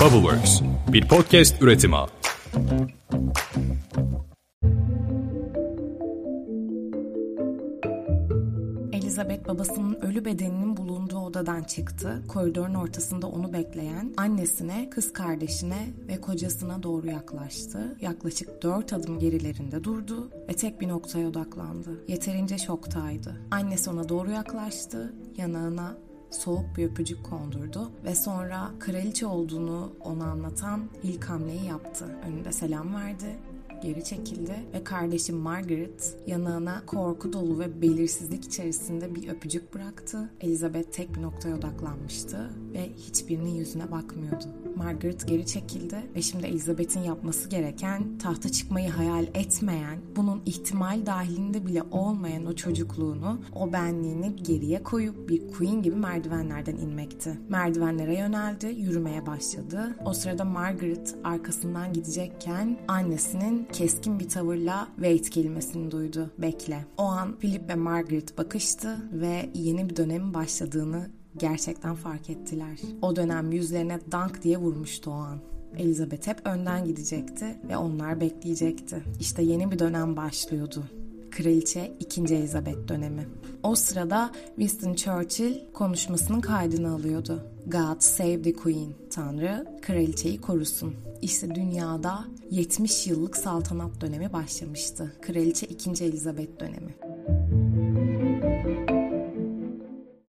Bubbleworks, bir podcast üretimi. Elizabeth babasının ölü bedeninin bulunduğu odadan çıktı. Koridorun ortasında onu bekleyen annesine, kız kardeşine ve kocasına doğru yaklaştı. Yaklaşık dört adım gerilerinde durdu ve tek bir noktaya odaklandı. Yeterince şoktaydı. Annesi ona doğru yaklaştı, yanağına soğuk bir öpücük kondurdu ve sonra kraliçe olduğunu ona anlatan ilk hamleyi yaptı. Önünde selam verdi geri çekildi ve kardeşim Margaret yanağına korku dolu ve belirsizlik içerisinde bir öpücük bıraktı. Elizabeth tek bir noktaya odaklanmıştı ve hiçbirinin yüzüne bakmıyordu. Margaret geri çekildi ve şimdi Elizabeth'in yapması gereken tahta çıkmayı hayal etmeyen, bunun ihtimal dahilinde bile olmayan o çocukluğunu, o benliğini geriye koyup bir queen gibi merdivenlerden inmekti. Merdivenlere yöneldi, yürümeye başladı. O sırada Margaret arkasından gidecekken annesinin keskin bir tavırla wait kelimesini duydu. Bekle. O an Philip ve Margaret bakıştı ve yeni bir dönemin başladığını gerçekten fark ettiler. O dönem yüzlerine dank diye vurmuştu o an. Elizabeth hep önden gidecekti ve onlar bekleyecekti. İşte yeni bir dönem başlıyordu. Kraliçe 2. Elizabeth dönemi. O sırada Winston Churchill konuşmasının kaydını alıyordu. God save the Queen. Tanrı kraliçeyi korusun. İşte dünyada 70 yıllık saltanat dönemi başlamıştı. Kraliçe 2. Elizabeth dönemi.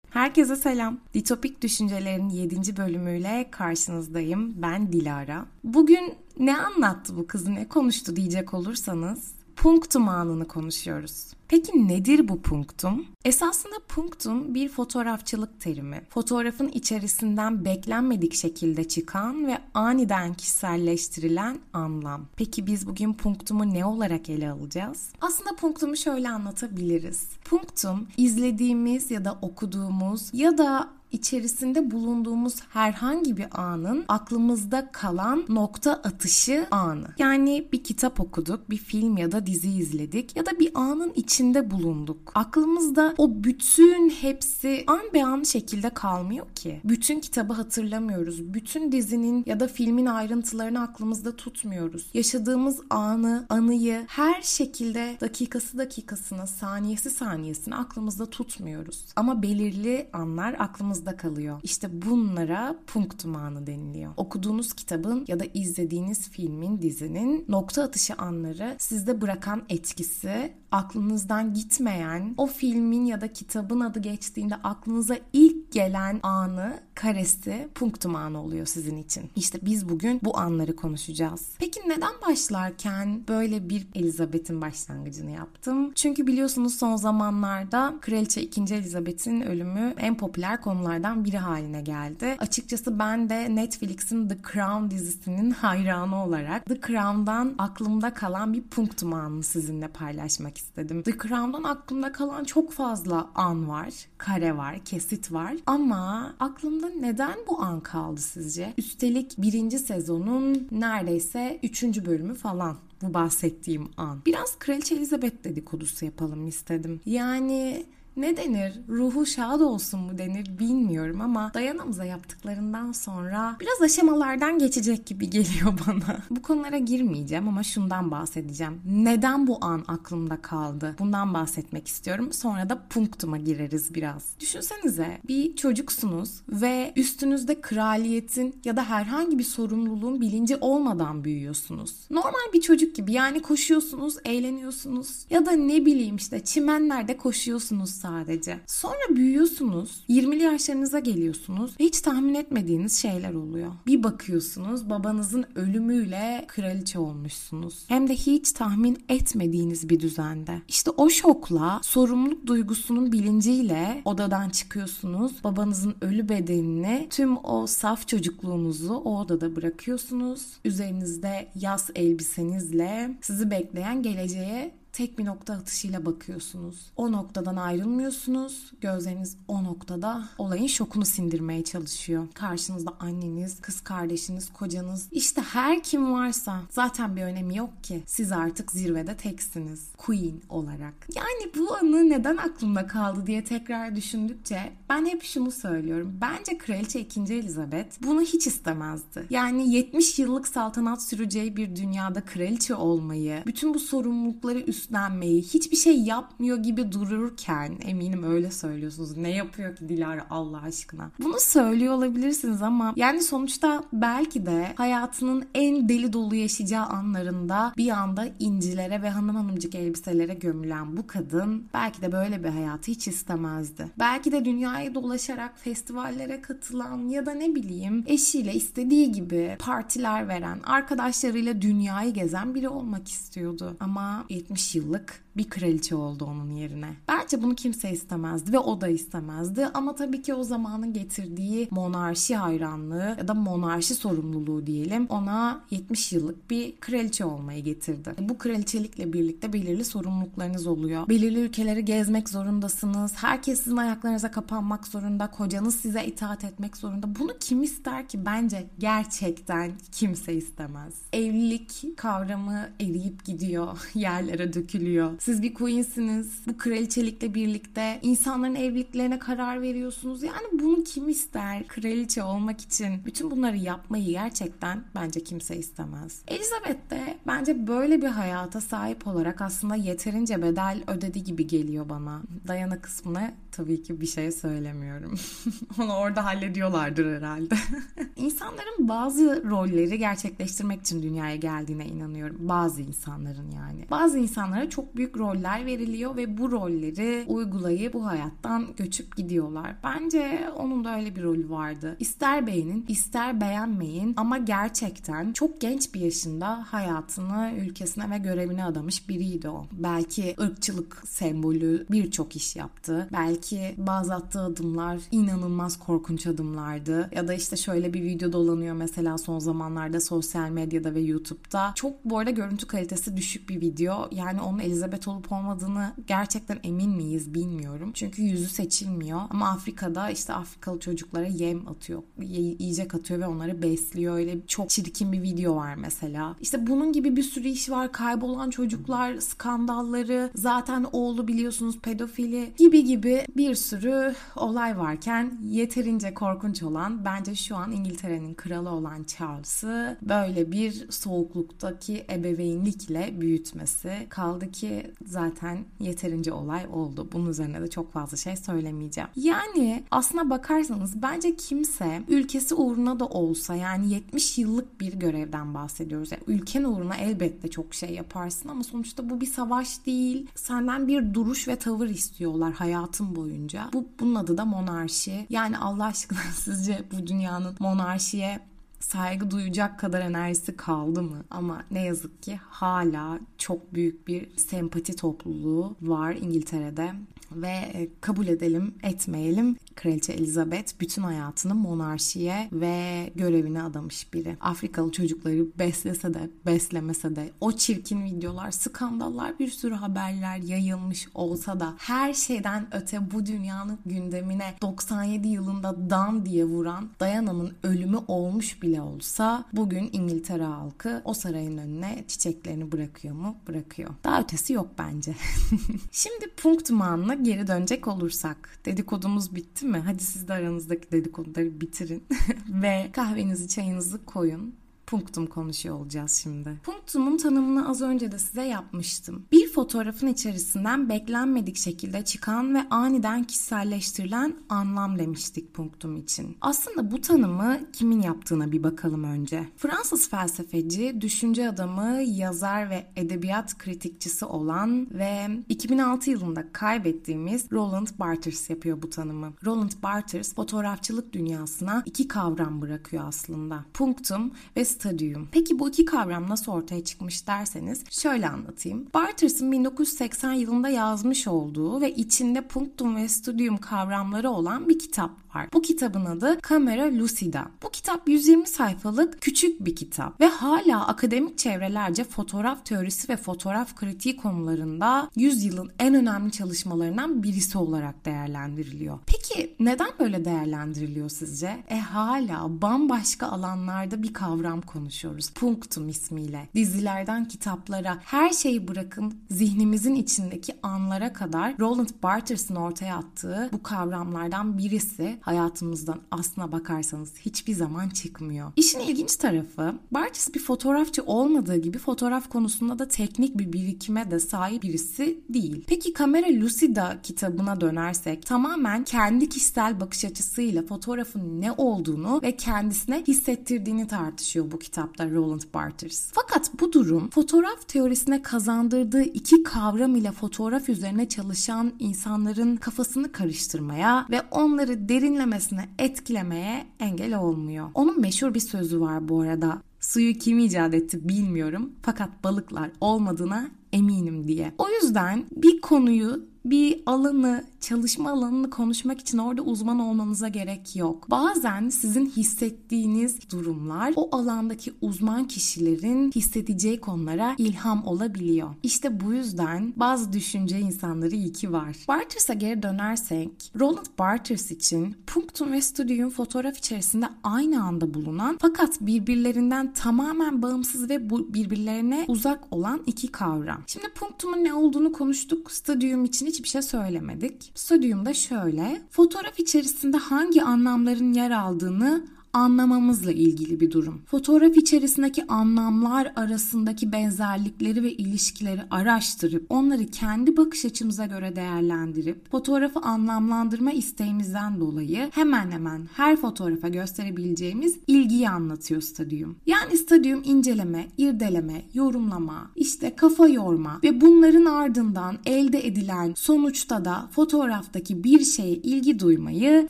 Herkese selam. Ditopik Düşüncelerin 7. bölümüyle karşınızdayım. Ben Dilara. Bugün ne anlattı bu kız, ne konuştu diyecek olursanız punktum anını konuşuyoruz. Peki nedir bu punktum? Esasında punktum bir fotoğrafçılık terimi. Fotoğrafın içerisinden beklenmedik şekilde çıkan ve aniden kişiselleştirilen anlam. Peki biz bugün punktumu ne olarak ele alacağız? Aslında punktumu şöyle anlatabiliriz. Punktum izlediğimiz ya da okuduğumuz ya da içerisinde bulunduğumuz herhangi bir anın aklımızda kalan nokta atışı anı. Yani bir kitap okuduk, bir film ya da dizi izledik ya da bir anın içinde bulunduk. Aklımızda o bütün hepsi an be an şekilde kalmıyor ki. Bütün kitabı hatırlamıyoruz. Bütün dizinin ya da filmin ayrıntılarını aklımızda tutmuyoruz. Yaşadığımız anı, anıyı her şekilde dakikası dakikasına, saniyesi saniyesine aklımızda tutmuyoruz. Ama belirli anlar aklımızda aklınızda kalıyor. İşte bunlara punktum anı deniliyor. Okuduğunuz kitabın ya da izlediğiniz filmin, dizinin nokta atışı anları sizde bırakan etkisi aklınızdan gitmeyen, o filmin ya da kitabın adı geçtiğinde aklınıza ilk gelen anı karesi punktum anı oluyor sizin için. İşte biz bugün bu anları konuşacağız. Peki neden başlarken böyle bir Elizabeth'in başlangıcını yaptım? Çünkü biliyorsunuz son zamanlarda Kraliçe 2. Elizabeth'in ölümü en popüler konulardan biri haline geldi. Açıkçası ben de Netflix'in The Crown dizisinin hayranı olarak The Crown'dan aklımda kalan bir punktum anını sizinle paylaşmak istedim. The Crown'dan aklımda kalan çok fazla an var, kare var, kesit var ama aklımda neden bu an kaldı sizce? Üstelik birinci sezonun neredeyse üçüncü bölümü falan bu bahsettiğim an. Biraz Kraliçe Elizabeth dedikodusu yapalım istedim. Yani ne denir? Ruhu şad olsun mu denir bilmiyorum ama Dayanamıza yaptıklarından sonra biraz aşamalardan geçecek gibi geliyor bana. Bu konulara girmeyeceğim ama şundan bahsedeceğim. Neden bu an aklımda kaldı? Bundan bahsetmek istiyorum. Sonra da punktuma gireriz biraz. Düşünsenize bir çocuksunuz ve üstünüzde kraliyetin ya da herhangi bir sorumluluğun bilinci olmadan büyüyorsunuz. Normal bir çocuk gibi yani koşuyorsunuz, eğleniyorsunuz ya da ne bileyim işte çimenlerde koşuyorsunuz sadece. Sonra büyüyorsunuz, 20'li yaşlarınıza geliyorsunuz hiç tahmin etmediğiniz şeyler oluyor. Bir bakıyorsunuz babanızın ölümüyle kraliçe olmuşsunuz. Hem de hiç tahmin etmediğiniz bir düzende. İşte o şokla, sorumluluk duygusunun bilinciyle odadan çıkıyorsunuz. Babanızın ölü bedenini, tüm o saf çocukluğunuzu o odada bırakıyorsunuz. Üzerinizde yaz elbisenizle sizi bekleyen geleceğe tek bir nokta atışıyla bakıyorsunuz. O noktadan ayrılmıyorsunuz. Gözleriniz o noktada olayın şokunu sindirmeye çalışıyor. Karşınızda anneniz, kız kardeşiniz, kocanız, işte her kim varsa zaten bir önemi yok ki. Siz artık zirvede teksiniz. Queen olarak. Yani bu anı neden aklımda kaldı diye tekrar düşündükçe ben hep şunu söylüyorum. Bence Kraliçe 2. Elizabeth bunu hiç istemezdi. Yani 70 yıllık saltanat süreceği bir dünyada kraliçe olmayı, bütün bu sorumlulukları üstlenmeyi, hiçbir şey yapmıyor gibi dururken eminim öyle söylüyorsunuz. Ne yapıyor ki Dilara Allah aşkına? Bunu söylüyor olabilirsiniz ama yani sonuçta belki de hayatının en deli dolu yaşayacağı anlarında bir anda incilere ve hanım hanımcık elbiselere gömülen bu kadın belki de böyle bir hayatı hiç istemezdi. Belki de dünyayı dolaşarak festivallere katılan ya da ne bileyim eşiyle istediği gibi partiler veren, arkadaşlarıyla dünyayı gezen biri olmak istiyordu. Ama 70 yıllık bir kraliçe oldu onun yerine. Bence bunu kimse istemezdi ve o da istemezdi ama tabii ki o zamanın getirdiği monarşi hayranlığı ya da monarşi sorumluluğu diyelim ona 70 yıllık bir kraliçe olmayı getirdi. Bu kraliçelikle birlikte belirli sorumluluklarınız oluyor. Belirli ülkeleri gezmek zorundasınız. Herkes sizin ayaklarınıza kapanmak zorunda. Kocanız size itaat etmek zorunda. Bunu kim ister ki? Bence gerçekten kimse istemez. Evlilik kavramı eriyip gidiyor. Yerlere dökülüyor. Siz bir queensiniz. Bu kraliçelikle birlikte insanların evliliklerine karar veriyorsunuz. Yani bunu kim ister? Kraliçe olmak için bütün bunları yapmayı gerçekten bence kimse istemez. Elizabeth de bence böyle bir hayata sahip olarak aslında yeterince bedel ödedi gibi geliyor bana. Dayana kısmına tabii ki bir şey söylemiyorum. Onu orada hallediyorlardır herhalde. İnsanların bazı rolleri gerçekleştirmek için dünyaya geldiğine inanıyorum. Bazı insanların yani. Bazı insanlara çok büyük roller veriliyor ve bu rolleri uygulayıp bu hayattan göçüp gidiyorlar. Bence onun da öyle bir rolü vardı. İster beğenin, ister beğenmeyin ama gerçekten çok genç bir yaşında hayatını, ülkesine ve görevine adamış biriydi o. Belki ırkçılık sembolü birçok iş yaptı. Belki bazı attığı adımlar inanılmaz korkunç adımlardı. Ya da işte şöyle bir video dolanıyor mesela son zamanlarda sosyal medyada ve YouTube'da. Çok bu arada görüntü kalitesi düşük bir video. Yani onun Elizabeth olup olmadığını gerçekten emin miyiz bilmiyorum. Çünkü yüzü seçilmiyor. Ama Afrika'da işte Afrikalı çocuklara yem atıyor. Yiyecek atıyor ve onları besliyor. Öyle çok çirkin bir video var mesela. İşte bunun gibi bir sürü iş var. Kaybolan çocuklar, skandalları, zaten oğlu biliyorsunuz pedofili gibi gibi bir sürü olay varken yeterince korkunç olan bence şu an İngiltere'nin kralı olan Charles'ı böyle bir soğukluktaki ebeveynlikle büyütmesi. Kaldı ki zaten yeterince olay oldu. Bunun üzerine de çok fazla şey söylemeyeceğim. Yani aslına bakarsanız bence kimse ülkesi uğruna da olsa yani 70 yıllık bir görevden bahsediyoruz. Yani ülken uğruna elbette çok şey yaparsın ama sonuçta bu bir savaş değil. Senden bir duruş ve tavır istiyorlar hayatın boyunca. Bu bunun adı da monarşi. Yani Allah aşkına sizce bu dünyanın monarşiye saygı duyacak kadar enerjisi kaldı mı? Ama ne yazık ki hala çok büyük bir sempati topluluğu var İngiltere'de ve e, kabul edelim etmeyelim Kraliçe Elizabeth bütün hayatını monarşiye ve görevine adamış biri. Afrikalı çocukları beslese de beslemese de o çirkin videolar, skandallar, bir sürü haberler yayılmış olsa da her şeyden öte bu dünyanın gündemine 97 yılında dan diye vuran Diana'nın ölümü olmuş bile olsa bugün İngiltere halkı o sarayın önüne çiçeklerini bırakıyor mu? Bırakıyor. Daha ötesi yok bence. Şimdi punktumanla geri dönecek olursak dedikodumuz bitti mi? Hadi siz de aranızdaki dedikoduları bitirin ve kahvenizi çayınızı koyun Punktum konuşuyor olacağız şimdi. Punktumun tanımını az önce de size yapmıştım. Bir fotoğrafın içerisinden beklenmedik şekilde çıkan ve aniden kişiselleştirilen anlam demiştik punktum için. Aslında bu tanımı kimin yaptığına bir bakalım önce. Fransız felsefeci, düşünce adamı, yazar ve edebiyat kritikçisi olan ve 2006 yılında kaybettiğimiz Roland Barthes yapıyor bu tanımı. Roland Barthes fotoğrafçılık dünyasına iki kavram bırakıyor aslında. Punktum ve stadyum. Peki bu iki kavram nasıl ortaya çıkmış derseniz şöyle anlatayım. Barters'ın Barters'ın 1980 yılında yazmış olduğu ve içinde punctum ve studium kavramları olan bir kitap var. Bu kitabın adı Camera Lucida. Bu kitap 120 sayfalık küçük bir kitap ve hala akademik çevrelerce fotoğraf teorisi ve fotoğraf kritiği konularında 100 yılın en önemli çalışmalarından birisi olarak değerlendiriliyor. Peki neden böyle değerlendiriliyor sizce? E hala bambaşka alanlarda bir kavram konuşuyoruz. Punctum ismiyle. Dizilerden kitaplara her şeyi bırakın zihnimizin içindeki anlara kadar Roland Barthers'ın ortaya attığı bu kavramlardan birisi hayatımızdan aslına bakarsanız hiçbir zaman çıkmıyor. İşin ilginç tarafı Barthes bir fotoğrafçı olmadığı gibi fotoğraf konusunda da teknik bir birikime de sahip birisi değil. Peki Kamera Lucida kitabına dönersek tamamen kendi kişisel bakış açısıyla fotoğrafın ne olduğunu ve kendisine hissettirdiğini tartışıyor bu kitapta Roland Barthes. Fakat bu durum fotoğraf teorisine kazandırdığı iki kavram ile fotoğraf üzerine çalışan insanların kafasını karıştırmaya ve onları derinlemesine etkilemeye engel olmuyor. Onun meşhur bir sözü var bu arada. Suyu kim icat etti bilmiyorum fakat balıklar olmadığına eminim diye. O yüzden bir konuyu bir alanı, çalışma alanını konuşmak için orada uzman olmanıza gerek yok. Bazen sizin hissettiğiniz durumlar o alandaki uzman kişilerin hissedeceği konulara ilham olabiliyor. İşte bu yüzden bazı düşünce insanları iyi ki var. Barters'a geri dönersek, Roland Barters için Punctum ve Studium fotoğraf içerisinde aynı anda bulunan fakat birbirlerinden tamamen bağımsız ve birbirlerine uzak olan iki kavram. Şimdi Punctum'un ne olduğunu konuştuk. Studium için hiçbir şey söylemedik. Stadyumda şöyle, fotoğraf içerisinde hangi anlamların yer aldığını anlamamızla ilgili bir durum. Fotoğraf içerisindeki anlamlar arasındaki benzerlikleri ve ilişkileri araştırıp onları kendi bakış açımıza göre değerlendirip fotoğrafı anlamlandırma isteğimizden dolayı hemen hemen her fotoğrafa gösterebileceğimiz ilgiyi anlatıyor stadyum. Yani stadyum inceleme, irdeleme, yorumlama, işte kafa yorma ve bunların ardından elde edilen sonuçta da fotoğraftaki bir şeye ilgi duymayı,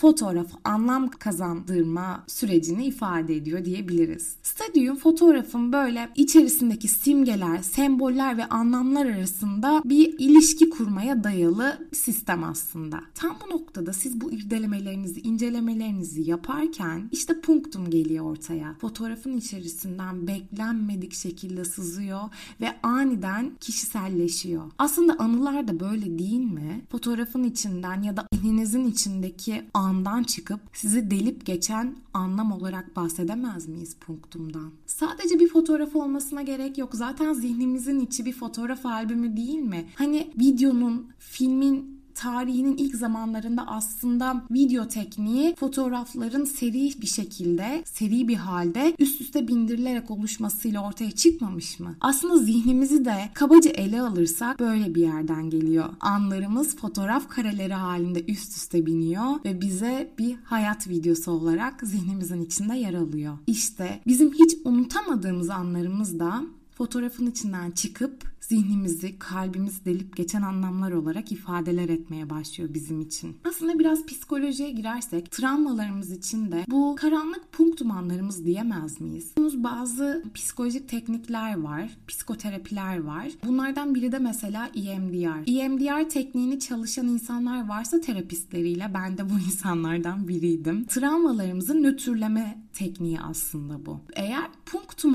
fotoğrafı anlam kazandırma süreci sürecini ifade ediyor diyebiliriz. Stadyum fotoğrafın böyle içerisindeki simgeler, semboller ve anlamlar arasında bir ilişki kurmaya dayalı bir sistem aslında. Tam bu noktada siz bu irdelemelerinizi, incelemelerinizi yaparken işte punktum geliyor ortaya. Fotoğrafın içerisinden beklenmedik şekilde sızıyor ve aniden kişiselleşiyor. Aslında anılar da böyle değil mi? Fotoğrafın içinden ya da zihninizin içindeki andan çıkıp sizi delip geçen anlam olarak bahsedemez miyiz punktumdan? Sadece bir fotoğraf olmasına gerek yok. Zaten zihnimizin içi bir fotoğraf albümü değil mi? Hani videonun, filmin tarihinin ilk zamanlarında aslında video tekniği fotoğrafların seri bir şekilde, seri bir halde üst üste bindirilerek oluşmasıyla ortaya çıkmamış mı? Aslında zihnimizi de kabaca ele alırsak böyle bir yerden geliyor. Anlarımız fotoğraf kareleri halinde üst üste biniyor ve bize bir hayat videosu olarak zihnimizin içinde yer alıyor. İşte bizim hiç unutamadığımız anlarımız da fotoğrafın içinden çıkıp zihnimizi, kalbimizi delip geçen anlamlar olarak ifadeler etmeye başlıyor bizim için. Aslında biraz psikolojiye girersek travmalarımız için de bu karanlık punktum anlarımız diyemez miyiz? Bazı psikolojik teknikler var, psikoterapiler var. Bunlardan biri de mesela EMDR. EMDR tekniğini çalışan insanlar varsa terapistleriyle ben de bu insanlardan biriydim. Travmalarımızı nötrleme tekniği aslında bu. Eğer punktum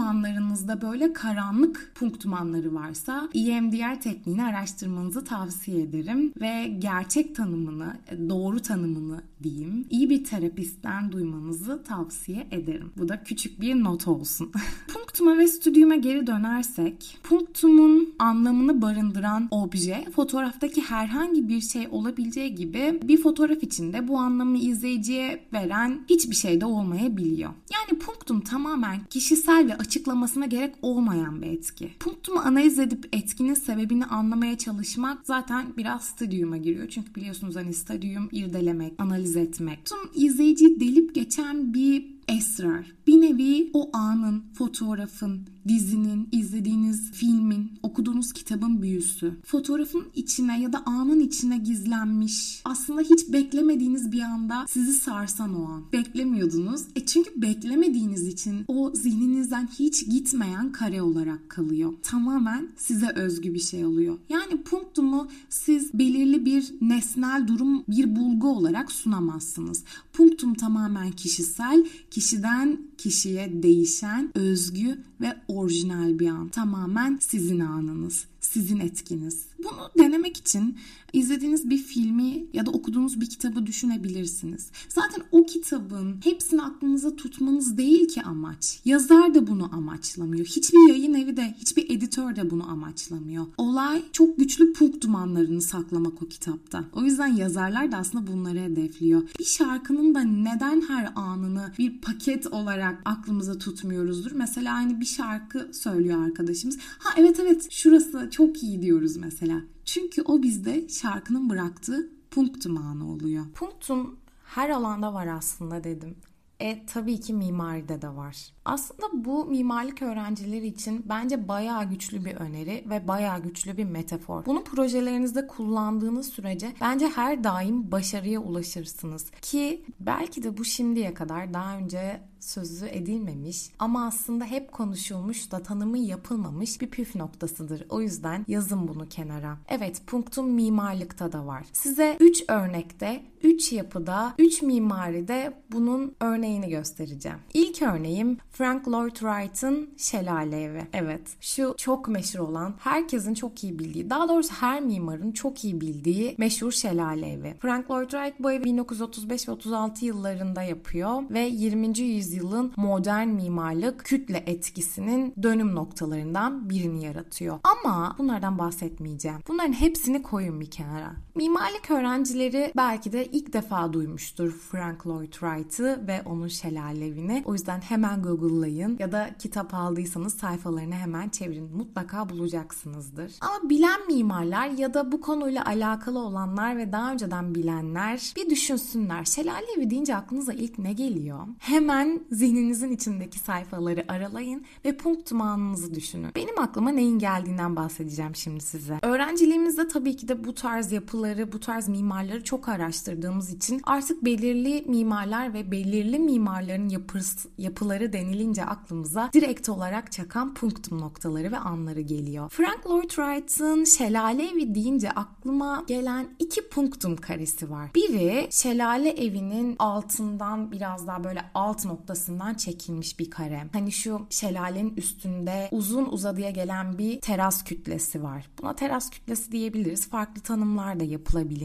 böyle karanlık punktum varsa EMDR tekniğini araştırmanızı tavsiye ederim ve gerçek tanımını, doğru tanımını diyeyim, iyi bir terapistten duymanızı tavsiye ederim. Bu da küçük bir not olsun. Punktuma ve stüdyuma geri dönersek, punktumun anlamını barındıran obje fotoğraftaki herhangi bir şey olabileceği gibi bir fotoğraf içinde bu anlamı izleyiciye veren hiçbir şey de olmayabiliyor. Yani punktum tamamen kişisel ve açıklamasına gerek olmayan bir etki. Punktumu analiz edip etkinin sebebini anlamaya çalışmak zaten biraz stadyuma giriyor. Çünkü biliyorsunuz hani stadyum irdelemek, analiz etmek. Tüm izleyiciyi delip geçen bir esrar Bir nevi o anın, fotoğrafın, dizinin, izlediğiniz filmin, okuduğunuz kitabın büyüsü. Fotoğrafın içine ya da anın içine gizlenmiş. Aslında hiç beklemediğiniz bir anda sizi sarsan o an. Beklemiyordunuz. E çünkü beklemediğiniz için o zihninizden hiç gitmeyen kare olarak kalıyor. Tamamen size özgü bir şey oluyor. Yani punktumu siz belirli bir nesnel durum, bir bulgu olarak sunamazsınız. Punktum tamamen kişisel, kişiden kişiye değişen, özgü ve orijinal bir an. Tamamen sizin anınız, sizin etkiniz. Bunu denemek için izlediğiniz bir filmi ya da okuduğunuz bir kitabı düşünebilirsiniz. Zaten o kitabın hepsini aklınıza tutmanız değil ki amaç. Yazar da bunu amaçlamıyor. Hiçbir yayın evi de, hiçbir editör de bunu amaçlamıyor. Olay çok güçlü punk dumanlarını saklamak o kitapta. O yüzden yazarlar da aslında bunları hedefliyor. Bir şarkının da neden her anını bir paket olarak aklımıza tutmuyoruzdur? Mesela aynı bir şarkı söylüyor arkadaşımız. Ha evet evet şurası çok iyi diyoruz mesela. Çünkü o bizde şarkının bıraktığı punktum anı oluyor. Punktum her alanda var aslında dedim. E tabii ki mimaride de var. Aslında bu mimarlık öğrencileri için bence bayağı güçlü bir öneri ve bayağı güçlü bir metafor. Bunu projelerinizde kullandığınız sürece bence her daim başarıya ulaşırsınız. Ki belki de bu şimdiye kadar daha önce sözü edilmemiş ama aslında hep konuşulmuş da tanımı yapılmamış bir püf noktasıdır. O yüzden yazın bunu kenara. Evet punktum mimarlıkta da var. Size 3 örnekte, 3 yapıda, 3 mimaride bunun örneğini göstereceğim. İlk örneğim Frank Lloyd Wright'ın Şelale Evi. Evet şu çok meşhur olan, herkesin çok iyi bildiği, daha doğrusu her mimarın çok iyi bildiği meşhur Şelale Evi. Frank Lloyd Wright bu evi 1935 ve 36 yıllarında yapıyor ve 20. yüzyılın modern mimarlık kütle etkisinin dönüm noktalarından birini yaratıyor. Ama bunlardan bahsetmeyeceğim. Bunların hepsini koyun bir kenara. Mimarlık öğrencileri belki de ilk defa duymuştur Frank Lloyd Wright'ı ve onun Şelale Evi'ni. O yüzden hemen Google Google'layın ya da kitap aldıysanız sayfalarını hemen çevirin. Mutlaka bulacaksınızdır. Ama bilen mimarlar ya da bu konuyla alakalı olanlar ve daha önceden bilenler bir düşünsünler. Şelale evi deyince aklınıza ilk ne geliyor? Hemen zihninizin içindeki sayfaları aralayın ve punktum anınızı düşünün. Benim aklıma neyin geldiğinden bahsedeceğim şimdi size. Öğrenciliğimizde tabii ki de bu tarz yapıları, bu tarz mimarları çok araştırdığımız için artık belirli mimarlar ve belirli mimarların yapısı, yapıları denilince aklımıza direkt olarak çakan punktum noktaları ve anları geliyor. Frank Lloyd Wright'ın Şelale Evi deyince aklıma gelen iki punktum karesi var. Biri şelale evinin altından biraz daha böyle alt noktasından çekilmiş bir kare. Hani şu şelalenin üstünde uzun uzadıya gelen bir teras kütlesi var. Buna teras kütlesi diyebiliriz. Farklı tanımlar da yapılabilir.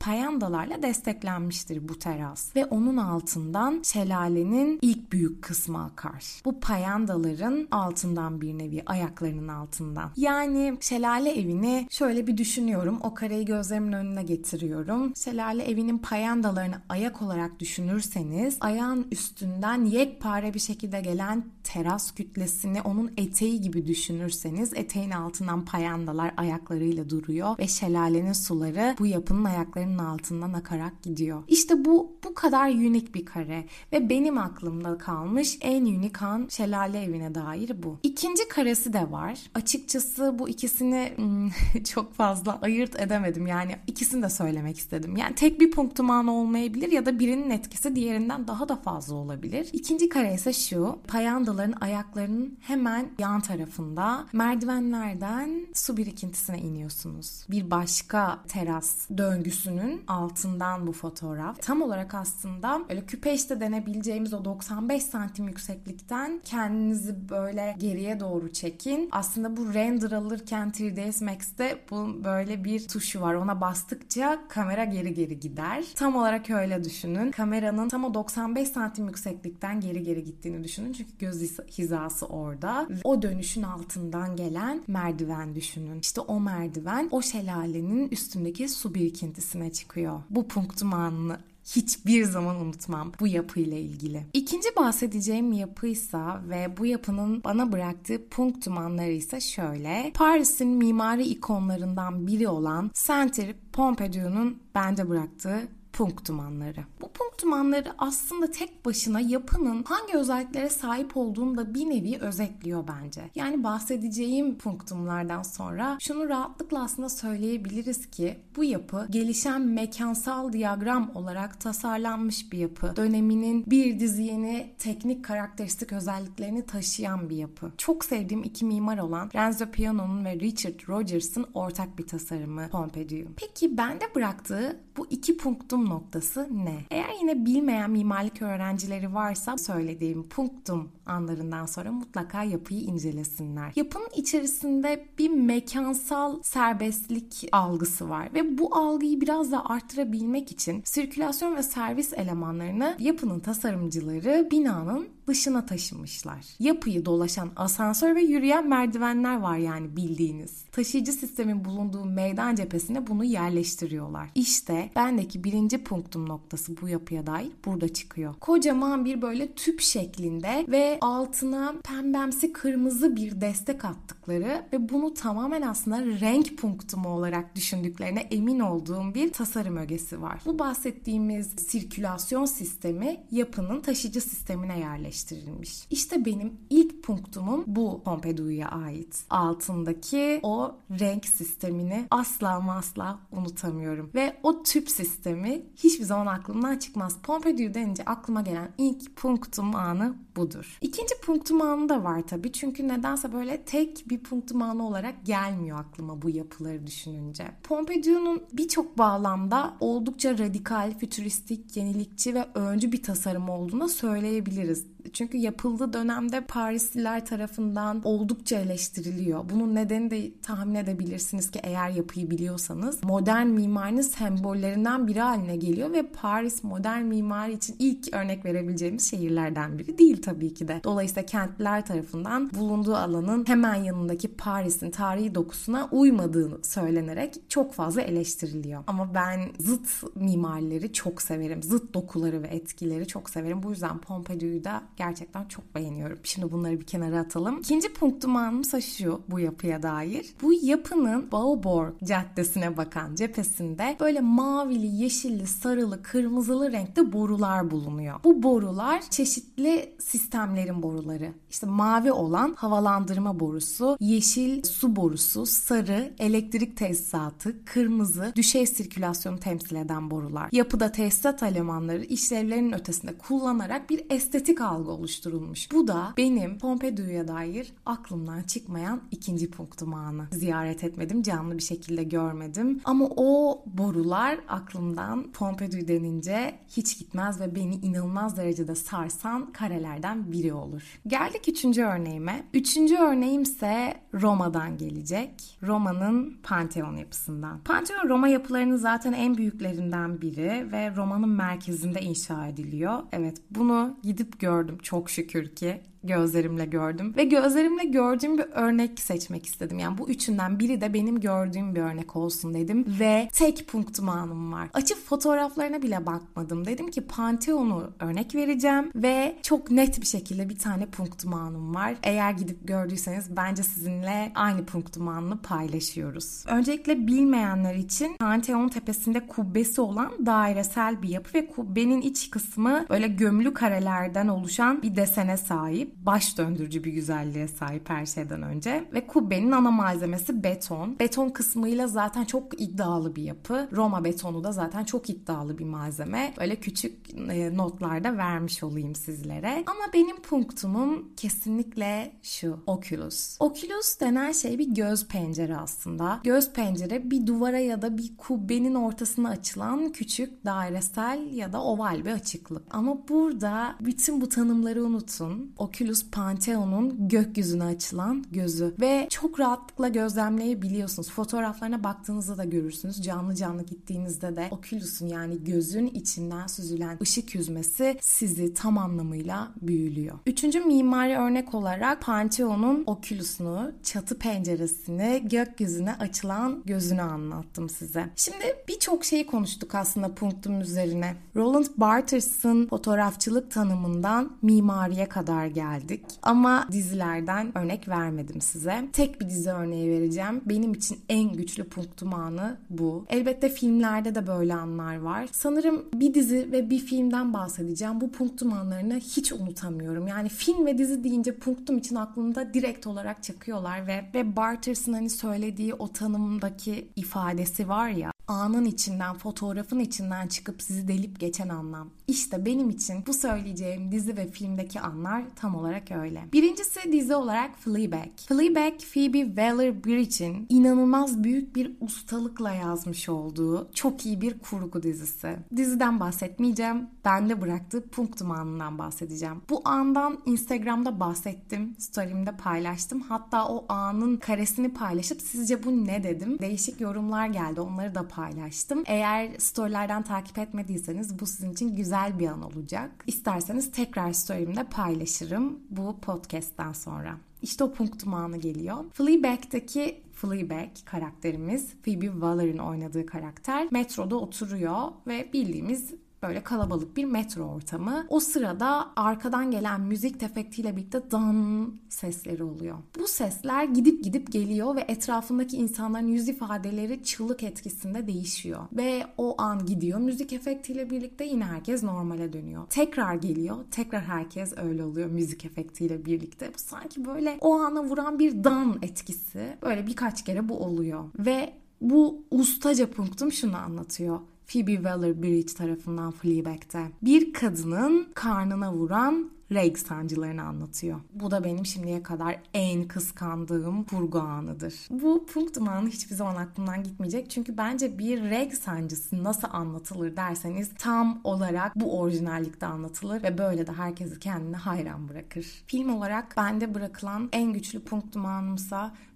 Payandalarla desteklenmiştir bu teras ve onun altından şelalenin ilk büyük kısmı akar. Bu payandaların altından bir nevi ayaklarının altından. Yani şelale evini şöyle bir düşünüyorum. O kareyi gözlerimin önüne getiriyorum. Şelale evinin payandalarını ayak olarak düşünürseniz ayağın üstünden yekpare bir şekilde gelen teras kütlesini onun eteği gibi düşünürseniz eteğin altından payandalar ayaklarıyla duruyor ve şelalenin suları bu yapının ayaklarının altından akarak gidiyor. İşte bu bu kadar unik bir kare ve benim aklımda kalmış en unik kan şelale evine dair bu. İkinci karesi de var. Açıkçası bu ikisini hmm, çok fazla ayırt edemedim. Yani ikisini de söylemek istedim. Yani tek bir punktuman olmayabilir ya da birinin etkisi diğerinden daha da fazla olabilir. İkinci kare ise şu. Payandaların ayaklarının hemen yan tarafında merdivenlerden su birikintisine iniyorsunuz. Bir başka teras döngüsünün altından bu fotoğraf. Tam olarak aslında öyle küpeşte denebileceğimiz o 95 santim yükseklik yükseklikten kendinizi böyle geriye doğru çekin. Aslında bu render alırken 3ds Max'te bu böyle bir tuşu var. Ona bastıkça kamera geri geri gider. Tam olarak öyle düşünün. Kameranın tam o 95 santim yükseklikten geri geri gittiğini düşünün. Çünkü göz hizası orada. O dönüşün altından gelen merdiven düşünün. İşte o merdiven o şelalenin üstündeki su birikintisine çıkıyor. Bu punktum anını hiçbir zaman unutmam bu yapıyla ilgili. İkinci bahsedeceğim yapıysa ve bu yapının bana bıraktığı punktum anları ise şöyle. Paris'in mimari ikonlarından biri olan Saint Pompidou'nun bende bıraktığı punktumanları. Bu punktumanları aslında tek başına yapının hangi özelliklere sahip olduğunu da bir nevi özetliyor bence. Yani bahsedeceğim punktumlardan sonra şunu rahatlıkla aslında söyleyebiliriz ki bu yapı gelişen mekansal diyagram olarak tasarlanmış bir yapı. Döneminin bir dizi yeni teknik karakteristik özelliklerini taşıyan bir yapı. Çok sevdiğim iki mimar olan Renzo Piano'nun ve Richard Rogers'ın ortak bir tasarımı Pompidou. Peki bende bıraktığı bu iki punktum noktası ne? Eğer yine bilmeyen mimarlık öğrencileri varsa söylediğim punktum anlarından sonra mutlaka yapıyı incelesinler. Yapının içerisinde bir mekansal serbestlik algısı var ve bu algıyı biraz da arttırabilmek için sirkülasyon ve servis elemanlarını yapının tasarımcıları binanın dışına taşımışlar. Yapıyı dolaşan asansör ve yürüyen merdivenler var yani bildiğiniz. Taşıyıcı sistemin bulunduğu meydan cephesine bunu yerleştiriyorlar. İşte bendeki birinci punktum noktası bu yapıya dair burada çıkıyor. Kocaman bir böyle tüp şeklinde ve altına pembemsi kırmızı bir destek attıkları ve bunu tamamen aslında renk punktumu olarak düşündüklerine emin olduğum bir tasarım ögesi var. Bu bahsettiğimiz sirkülasyon sistemi yapının taşıyıcı sistemine yerleştirilmiş. İşte benim ilk punktumum bu Pompidou'ya ait. Altındaki o renk sistemini asla asla unutamıyorum. Ve o tüp sistemi hiçbir zaman aklımdan çıkmaz. Pompidou denince aklıma gelen ilk punktum anı budur. İkinci punktum anı da var tabii. Çünkü nedense böyle tek bir punktum anı olarak gelmiyor aklıma bu yapıları düşününce. Pompidou'nun birçok bağlamda oldukça radikal, fütüristik, yenilikçi ve öncü bir tasarım olduğunu söyleyebiliriz. Çünkü yapıldığı dönemde Parisliler tarafından oldukça eleştiriliyor. Bunun nedeni de tahmin edebilirsiniz ki eğer yapıyı biliyorsanız modern mimarinin sembollerinden biri haline geliyor ve Paris modern mimari için ilk örnek verebileceğimiz şehirlerden biri değil tabii ki de. Dolayısıyla kentliler tarafından bulunduğu alanın hemen yanındaki Paris'in tarihi dokusuna uymadığını söylenerek çok fazla eleştiriliyor. Ama ben zıt mimarileri çok severim. Zıt dokuları ve etkileri çok severim. Bu yüzden Pompidou'yu da gerçekten çok beğeniyorum. Şimdi bunları bir kenara atalım. İkinci punktum anımsa şu bu yapıya dair. Bu yapının Bauborg Caddesi'ne bakan cephesinde böyle mavili, yeşilli, sarılı, kırmızılı renkte borular bulunuyor. Bu borular çeşitli sistemlerin boruları. İşte mavi olan havalandırma borusu, yeşil su borusu, sarı elektrik tesisatı, kırmızı düşey sirkülasyonu temsil eden borular. Yapıda tesisat elemanları işlevlerinin ötesinde kullanarak bir estetik algı oluşturulmuş. Bu da benim Pompidou'ya dair aklımdan çıkmayan ikinci punktum anı. Ziyaret etmedim, canlı bir şekilde görmedim. Ama o borular aklımdan Pompidou denince hiç gitmez ve beni inanılmaz derecede sarsan karelerden biri olur. Geldik üçüncü örneğime. Üçüncü örneğim ise Roma'dan gelecek. Roma'nın Pantheon yapısından. Pantheon Roma yapılarının zaten en büyüklerinden biri ve Roma'nın merkezinde inşa ediliyor. Evet bunu gidip gördüm çok şükür ki gözlerimle gördüm. Ve gözlerimle gördüğüm bir örnek seçmek istedim. Yani bu üçünden biri de benim gördüğüm bir örnek olsun dedim. Ve tek punktumanım var. Açıp fotoğraflarına bile bakmadım. Dedim ki Pantheon'u örnek vereceğim ve çok net bir şekilde bir tane punktumanım var. Eğer gidip gördüyseniz bence sizinle aynı punktumanını paylaşıyoruz. Öncelikle bilmeyenler için Pantheon tepesinde kubbesi olan dairesel bir yapı ve kubbenin iç kısmı böyle gömülü karelerden oluşan bir desene sahip baş döndürücü bir güzelliğe sahip her şeyden önce. Ve kubbenin ana malzemesi beton. Beton kısmıyla zaten çok iddialı bir yapı. Roma betonu da zaten çok iddialı bir malzeme. Böyle küçük e, notlarda vermiş olayım sizlere. Ama benim punktumum kesinlikle şu. Oculus. Oculus denen şey bir göz pencere aslında. Göz pencere bir duvara ya da bir kubbenin ortasına açılan küçük dairesel ya da oval bir açıklık. Ama burada bütün bu tanımları unutun. Oculus Pantheon'un gökyüzüne açılan gözü ve çok rahatlıkla gözlemleyebiliyorsunuz. Fotoğraflarına baktığınızda da görürsünüz. Canlı canlı gittiğinizde de Oculus'un yani gözün içinden süzülen ışık yüzmesi sizi tam anlamıyla büyülüyor. Üçüncü mimari örnek olarak Pantheon'un Oculus'unu, çatı penceresini, gökyüzüne açılan gözünü anlattım size. Şimdi birçok şeyi konuştuk aslında punktum üzerine. Roland Barthes'ın fotoğrafçılık tanımından mimariye kadar geldi geldik. Ama dizilerden örnek vermedim size. Tek bir dizi örneği vereceğim. Benim için en güçlü punktum anı bu. Elbette filmlerde de böyle anlar var. Sanırım bir dizi ve bir filmden bahsedeceğim. Bu punktum anlarını hiç unutamıyorum. Yani film ve dizi deyince punktum için aklımda direkt olarak çakıyorlar ve ve Barters'ın hani söylediği o tanımdaki ifadesi var ya anın içinden, fotoğrafın içinden çıkıp sizi delip geçen anlam. İşte benim için bu söyleyeceğim dizi ve filmdeki anlar tam olarak öyle. Birincisi dizi olarak Fleabag. Fleabag, Phoebe Waller-Bridge'in inanılmaz büyük bir ustalıkla yazmış olduğu çok iyi bir kurgu dizisi. Diziden bahsetmeyeceğim. Bende bıraktığı punktum anından bahsedeceğim. Bu andan Instagram'da bahsettim. Story'imde paylaştım. Hatta o anın karesini paylaşıp sizce bu ne dedim. Değişik yorumlar geldi. Onları da paylaştım. Eğer storylerden takip etmediyseniz bu sizin için güzel bir an olacak. İsterseniz tekrar story'imde paylaşırım bu podcast'ten sonra. İşte o punktum anı geliyor. Fleabag'daki Fleabag karakterimiz Phoebe Waller'ın oynadığı karakter metroda oturuyor ve bildiğimiz böyle kalabalık bir metro ortamı. O sırada arkadan gelen müzik tefektiyle birlikte dan sesleri oluyor. Bu sesler gidip gidip geliyor ve etrafındaki insanların yüz ifadeleri çığlık etkisinde değişiyor. Ve o an gidiyor müzik efektiyle birlikte yine herkes normale dönüyor. Tekrar geliyor, tekrar herkes öyle oluyor müzik efektiyle birlikte. Bu sanki böyle o ana vuran bir dan etkisi. Böyle birkaç kere bu oluyor. Ve bu ustaca punktum şunu anlatıyor. Phoebe Waller-Bridge tarafından Fleabag'de. Bir kadının karnına vuran reg sancılarını anlatıyor. Bu da benim şimdiye kadar en kıskandığım kurgu anıdır. Bu punktum anı hiçbir zaman aklımdan gitmeyecek. Çünkü bence bir reg sancısı nasıl anlatılır derseniz tam olarak bu orijinallikte anlatılır ve böyle de herkesi kendine hayran bırakır. Film olarak bende bırakılan en güçlü punktum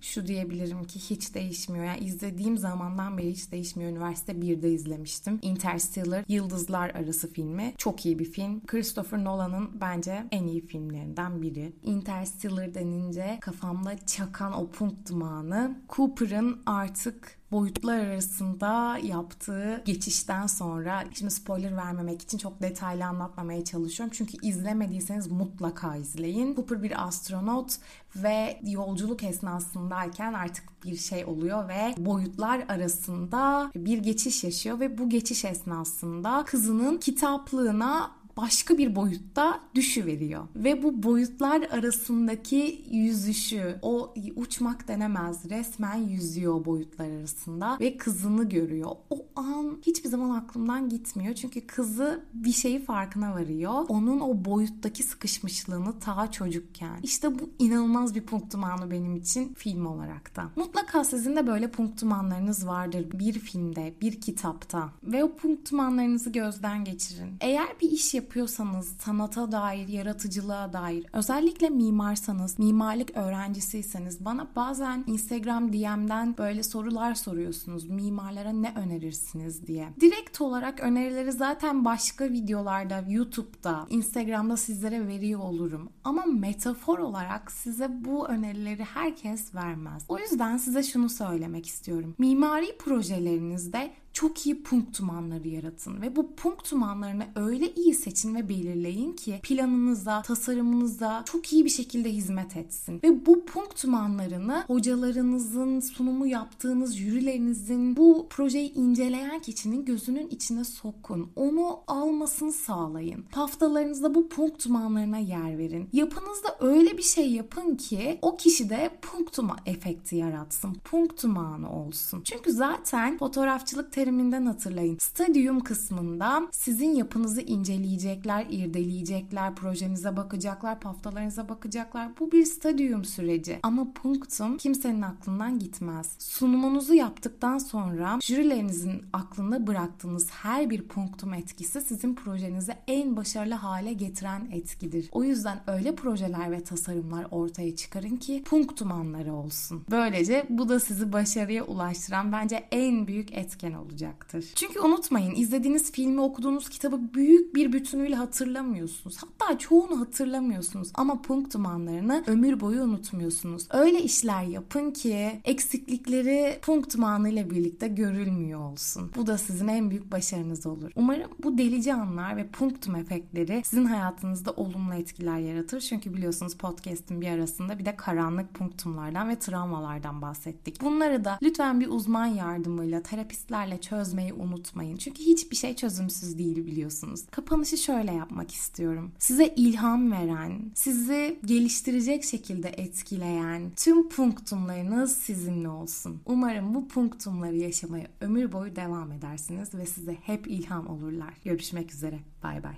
şu diyebilirim ki hiç değişmiyor. Yani izlediğim zamandan beri hiç değişmiyor. Üniversite 1'de izlemiştim. Interstellar Yıldızlar Arası filmi. Çok iyi bir film. Christopher Nolan'ın bence en iyi filmlerinden biri. Interstellar denince kafamda çakan o dumanı Cooper'ın artık boyutlar arasında yaptığı geçişten sonra şimdi spoiler vermemek için çok detaylı anlatmamaya çalışıyorum. Çünkü izlemediyseniz mutlaka izleyin. Cooper bir astronot ve yolculuk esnasındayken artık bir şey oluyor ve boyutlar arasında bir geçiş yaşıyor ve bu geçiş esnasında kızının kitaplığına başka bir boyutta düşü veriyor. Ve bu boyutlar arasındaki yüzüşü, o uçmak denemez resmen yüzüyor boyutlar arasında ve kızını görüyor. O an hiçbir zaman aklımdan gitmiyor. Çünkü kızı bir şeyi farkına varıyor. Onun o boyuttaki sıkışmışlığını ta çocukken. İşte bu inanılmaz bir punktum anı benim için film olarak da. Mutlaka sizin de böyle punktum anlarınız vardır. Bir filmde, bir kitapta. Ve o punktum anlarınızı gözden geçirin. Eğer bir iş yapıyorsanız sanata dair, yaratıcılığa dair, özellikle mimarsanız, mimarlık öğrencisiyseniz bana bazen Instagram DM'den böyle sorular soruyorsunuz. Mimarlara ne önerirsiniz diye. Direkt olarak önerileri zaten başka videolarda, YouTube'da, Instagram'da sizlere veriyor olurum. Ama metafor olarak size bu önerileri herkes vermez. O yüzden size şunu söylemek istiyorum. Mimari projelerinizde çok iyi punktumanları yaratın ve bu punktumanlarını öyle iyi seçin ve belirleyin ki planınıza, tasarımınıza çok iyi bir şekilde hizmet etsin. Ve bu punktumanlarını hocalarınızın, sunumu yaptığınız jürilerinizin, bu projeyi inceleyen kişinin gözünün içine sokun. Onu almasını sağlayın. Haftalarınızda bu punktumanlarına yer verin. Yapınızda öyle bir şey yapın ki o kişi de punktuma efekti yaratsın. Punktumanı olsun. Çünkü zaten fotoğrafçılık teriminden hatırlayın. Stadyum kısmında sizin yapınızı inceleyecekler, irdeleyecekler, projenize bakacaklar, paftalarınıza bakacaklar. Bu bir stadyum süreci. Ama punktum kimsenin aklından gitmez. Sunumunuzu yaptıktan sonra jürilerinizin aklında bıraktığınız her bir punktum etkisi sizin projenizi en başarılı hale getiren etkidir. O yüzden öyle projeler ve tasarımlar ortaya çıkarın ki punktum anları olsun. Böylece bu da sizi başarıya ulaştıran bence en büyük etken olacaktır. Çünkü unutmayın izlediğiniz filmi okuduğunuz kitabı büyük bir bütünüyle hatırlamıyorsunuz. Hatta çoğunu hatırlamıyorsunuz ama punktumanlarını ömür boyu unutmuyorsunuz. Öyle işler yapın ki eksiklikleri punktumanıyla birlikte görülmüyor olsun. Bu da sizin en büyük başarınız olur. Umarım bu delici anlar ve punktum efektleri sizin hayatınızda olumlu etkiler yaratır. Çünkü biliyorsunuz podcast'in bir arasında bir de karanlık punktumlardan ve travmalardan bahsettik. Bunları da lütfen bir uzman yardımıyla, terapistlerle çözmeyi unutmayın. Çünkü hiçbir şey çözümsüz değil biliyorsunuz. Kapanışı şöyle yapmak istiyorum. Size ilham veren, sizi geliştirecek şekilde etkileyen tüm punktumlarınız sizinle olsun. Umarım bu punktumları yaşamaya ömür boyu devam edersiniz ve size hep ilham olurlar. Görüşmek üzere. Bay bay.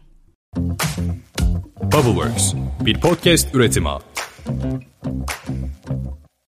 Bubbleworks bir podcast üretimi.